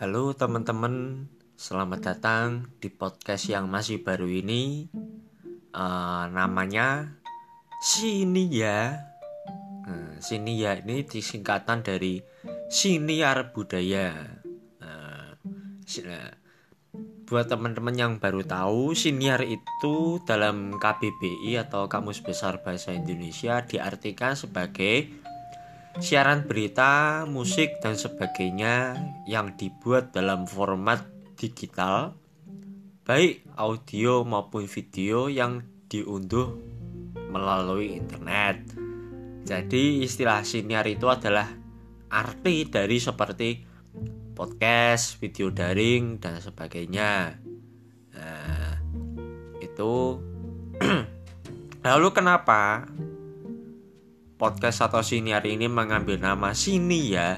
Halo teman-teman, selamat datang di podcast yang masih baru ini. Uh, namanya Sini ya. Uh, Sini ya ini disingkatan dari Siniar Budaya. Uh, buat teman-teman yang baru tahu, siniar itu dalam KBBI atau Kamus Besar Bahasa Indonesia diartikan sebagai siaran berita, musik, dan sebagainya yang dibuat dalam format digital, baik audio maupun video yang diunduh melalui internet. Jadi istilah siniar itu adalah arti dari seperti podcast, video daring, dan sebagainya. Nah, itu lalu kenapa podcast atau siniar ini mengambil nama sini ya.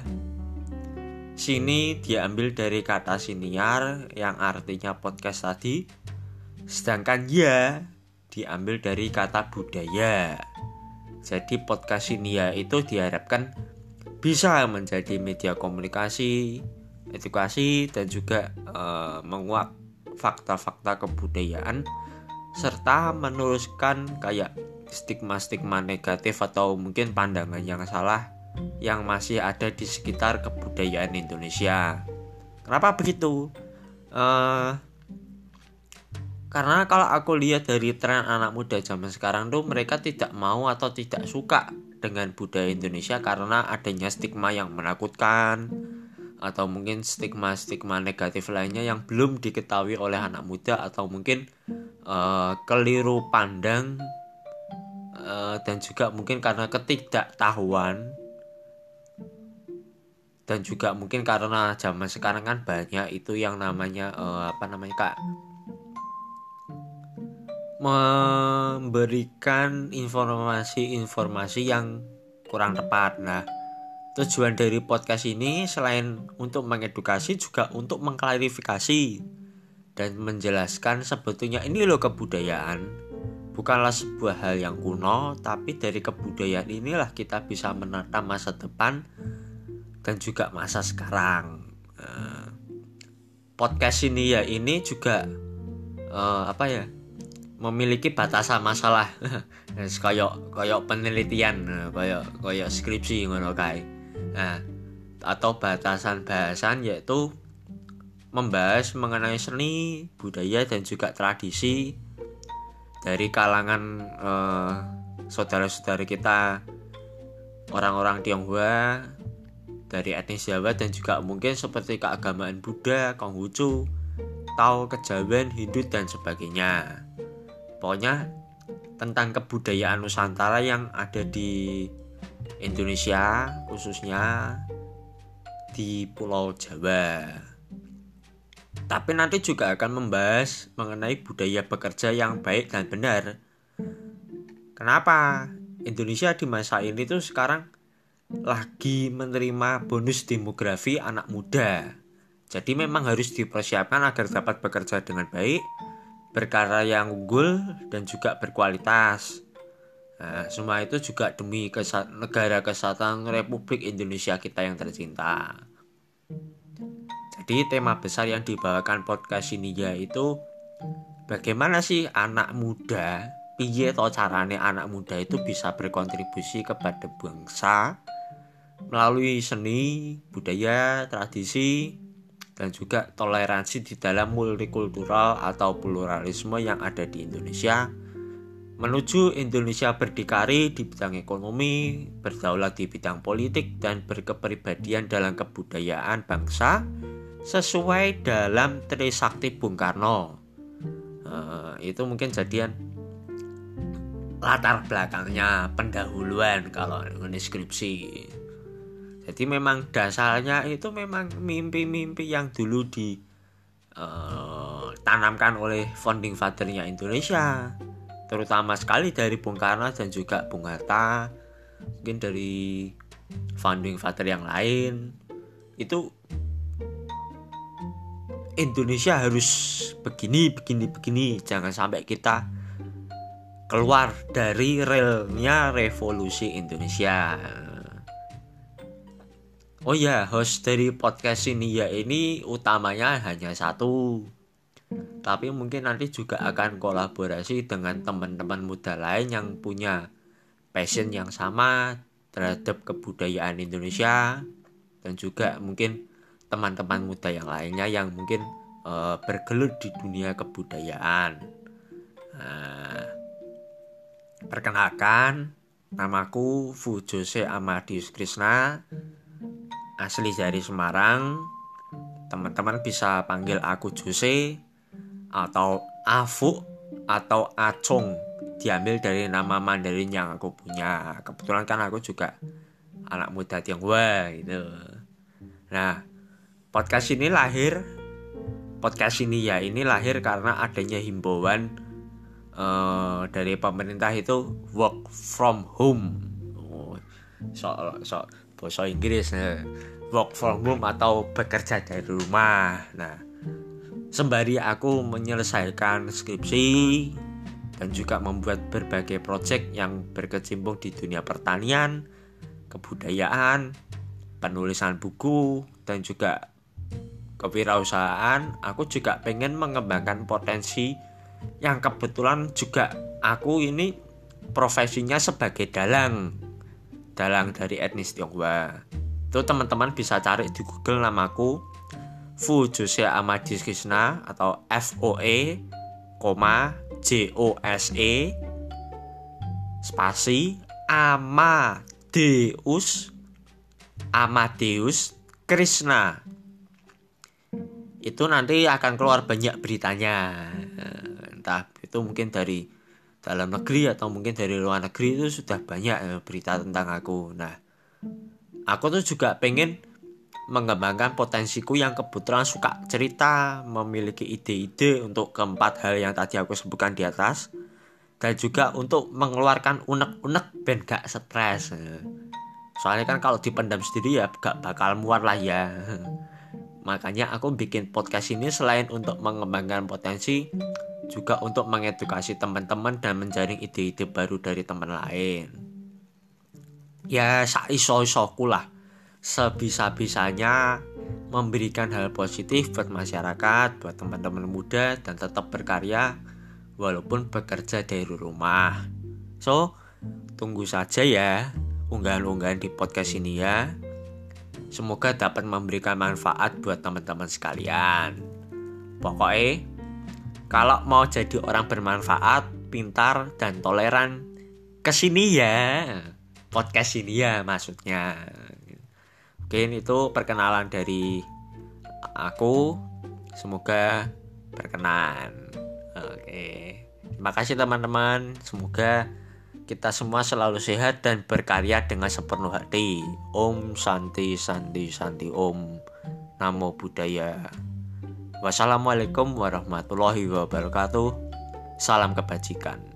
Sini diambil dari kata siniar yang artinya podcast tadi. Sedangkan ya diambil dari kata budaya. Jadi podcast ya itu diharapkan bisa menjadi media komunikasi, edukasi dan juga uh, menguak fakta-fakta kebudayaan serta menuliskan kayak stigma-stigma negatif atau mungkin pandangan yang salah yang masih ada di sekitar kebudayaan Indonesia. Kenapa begitu? Uh, karena kalau aku lihat dari tren anak muda zaman sekarang tuh mereka tidak mau atau tidak suka dengan budaya Indonesia karena adanya stigma yang menakutkan atau mungkin stigma-stigma negatif lainnya yang belum diketahui oleh anak muda atau mungkin uh, keliru pandang uh, dan juga mungkin karena ketidaktahuan. Dan juga mungkin karena zaman sekarang kan banyak itu yang namanya uh, apa namanya kak? Memberikan informasi-informasi yang kurang tepat. Nah, tujuan dari podcast ini selain untuk mengedukasi juga untuk mengklarifikasi dan menjelaskan sebetulnya ini loh kebudayaan bukanlah sebuah hal yang kuno, tapi dari kebudayaan inilah kita bisa menata masa depan dan juga masa sekarang. Uh, podcast ini ya ini juga uh, apa ya memiliki batasan masalah koyok koyok penelitian koyok koyok skripsi ngono kai nah atau batasan bahasan yaitu membahas mengenai seni budaya dan juga tradisi dari kalangan uh, saudara-saudara kita orang-orang Tionghoa dari etnis Jawa dan juga mungkin seperti keagamaan Buddha, Konghucu, Tao, Kejawen, Hindu dan sebagainya. Pokoknya tentang kebudayaan Nusantara yang ada di Indonesia khususnya di Pulau Jawa. Tapi nanti juga akan membahas mengenai budaya bekerja yang baik dan benar. Kenapa? Indonesia di masa ini tuh sekarang lagi menerima bonus demografi anak muda. Jadi memang harus dipersiapkan agar dapat bekerja dengan baik, berkarya yang unggul dan juga berkualitas. Nah, semua itu juga demi kesat negara kesatuan Republik Indonesia kita yang tercinta. Jadi tema besar yang dibawakan podcast ini yaitu bagaimana sih anak muda piye to carane anak muda itu bisa berkontribusi kepada bangsa melalui seni, budaya, tradisi dan juga toleransi di dalam multikultural atau pluralisme yang ada di Indonesia. Menuju Indonesia berdikari di bidang ekonomi, berdaulat di bidang politik dan berkepribadian dalam kebudayaan bangsa sesuai dalam Trisakti Bung Karno. Uh, itu mungkin jadian latar belakangnya pendahuluan kalau ini skripsi. Jadi memang dasarnya itu memang mimpi-mimpi yang dulu ditanamkan uh, oleh founding fathernya Indonesia, terutama sekali dari Bung Karno dan juga Bung Hatta, mungkin dari founding father yang lain itu Indonesia harus begini begini begini. Jangan sampai kita keluar dari relnya revolusi Indonesia. Oh ya, host dari podcast ini ya ini utamanya hanya satu. Tapi mungkin nanti juga akan kolaborasi dengan teman-teman muda lain yang punya passion yang sama terhadap kebudayaan Indonesia. Dan juga mungkin teman-teman muda yang lainnya yang mungkin uh, bergelut di dunia kebudayaan. Nah, perkenalkan namaku Fujose Amadius Krishna asli dari Semarang. Teman-teman bisa panggil aku Jose atau Afu atau Acung diambil dari nama Mandarin yang aku punya. Kebetulan kan aku juga anak muda Tionghoa gitu. Nah podcast ini lahir podcast ini ya ini lahir karena adanya himbauan uh, dari pemerintah itu work from home oh, so, so bahasa Inggris nah. work from home atau bekerja dari rumah nah sembari aku menyelesaikan skripsi dan juga membuat berbagai proyek yang berkecimpung di dunia pertanian kebudayaan penulisan buku dan juga kewirausahaan aku juga pengen mengembangkan potensi yang kebetulan juga aku ini profesinya sebagai dalang dalang dari etnis Tionghoa. Itu teman-teman bisa cari di Google namaku Fu Jose Amadis Krishna atau F O E, koma J O S E spasi Amadeus Amadeus Krishna itu nanti akan keluar banyak beritanya entah itu mungkin dari dalam negeri atau mungkin dari luar negeri itu sudah banyak ya, berita tentang aku. Nah, aku tuh juga pengen mengembangkan potensiku yang kebetulan suka cerita, memiliki ide-ide untuk keempat hal yang tadi aku sebutkan di atas, dan juga untuk mengeluarkan unek-unek ben gak stres. Soalnya kan kalau dipendam sendiri ya gak bakal muat lah ya. Makanya aku bikin podcast ini selain untuk mengembangkan potensi, juga untuk mengedukasi teman-teman dan menjaring ide-ide baru dari teman lain. Ya, saiso-isoku lah. Sebisa-bisanya memberikan hal positif buat masyarakat, buat teman-teman muda dan tetap berkarya walaupun bekerja dari rumah. So, tunggu saja ya unggahan-unggahan di podcast ini ya. Semoga dapat memberikan manfaat buat teman-teman sekalian. Pokoknya kalau mau jadi orang bermanfaat, pintar, dan toleran, ke sini ya. Podcast ini ya maksudnya. Mungkin itu perkenalan dari aku. Semoga berkenan. Oke. Terima kasih teman-teman. Semoga kita semua selalu sehat dan berkarya dengan sepenuh hati. Om Santi Santi Santi Om. Namo Buddhaya. Wassalamualaikum warahmatullahi wabarakatuh. Salam kebajikan.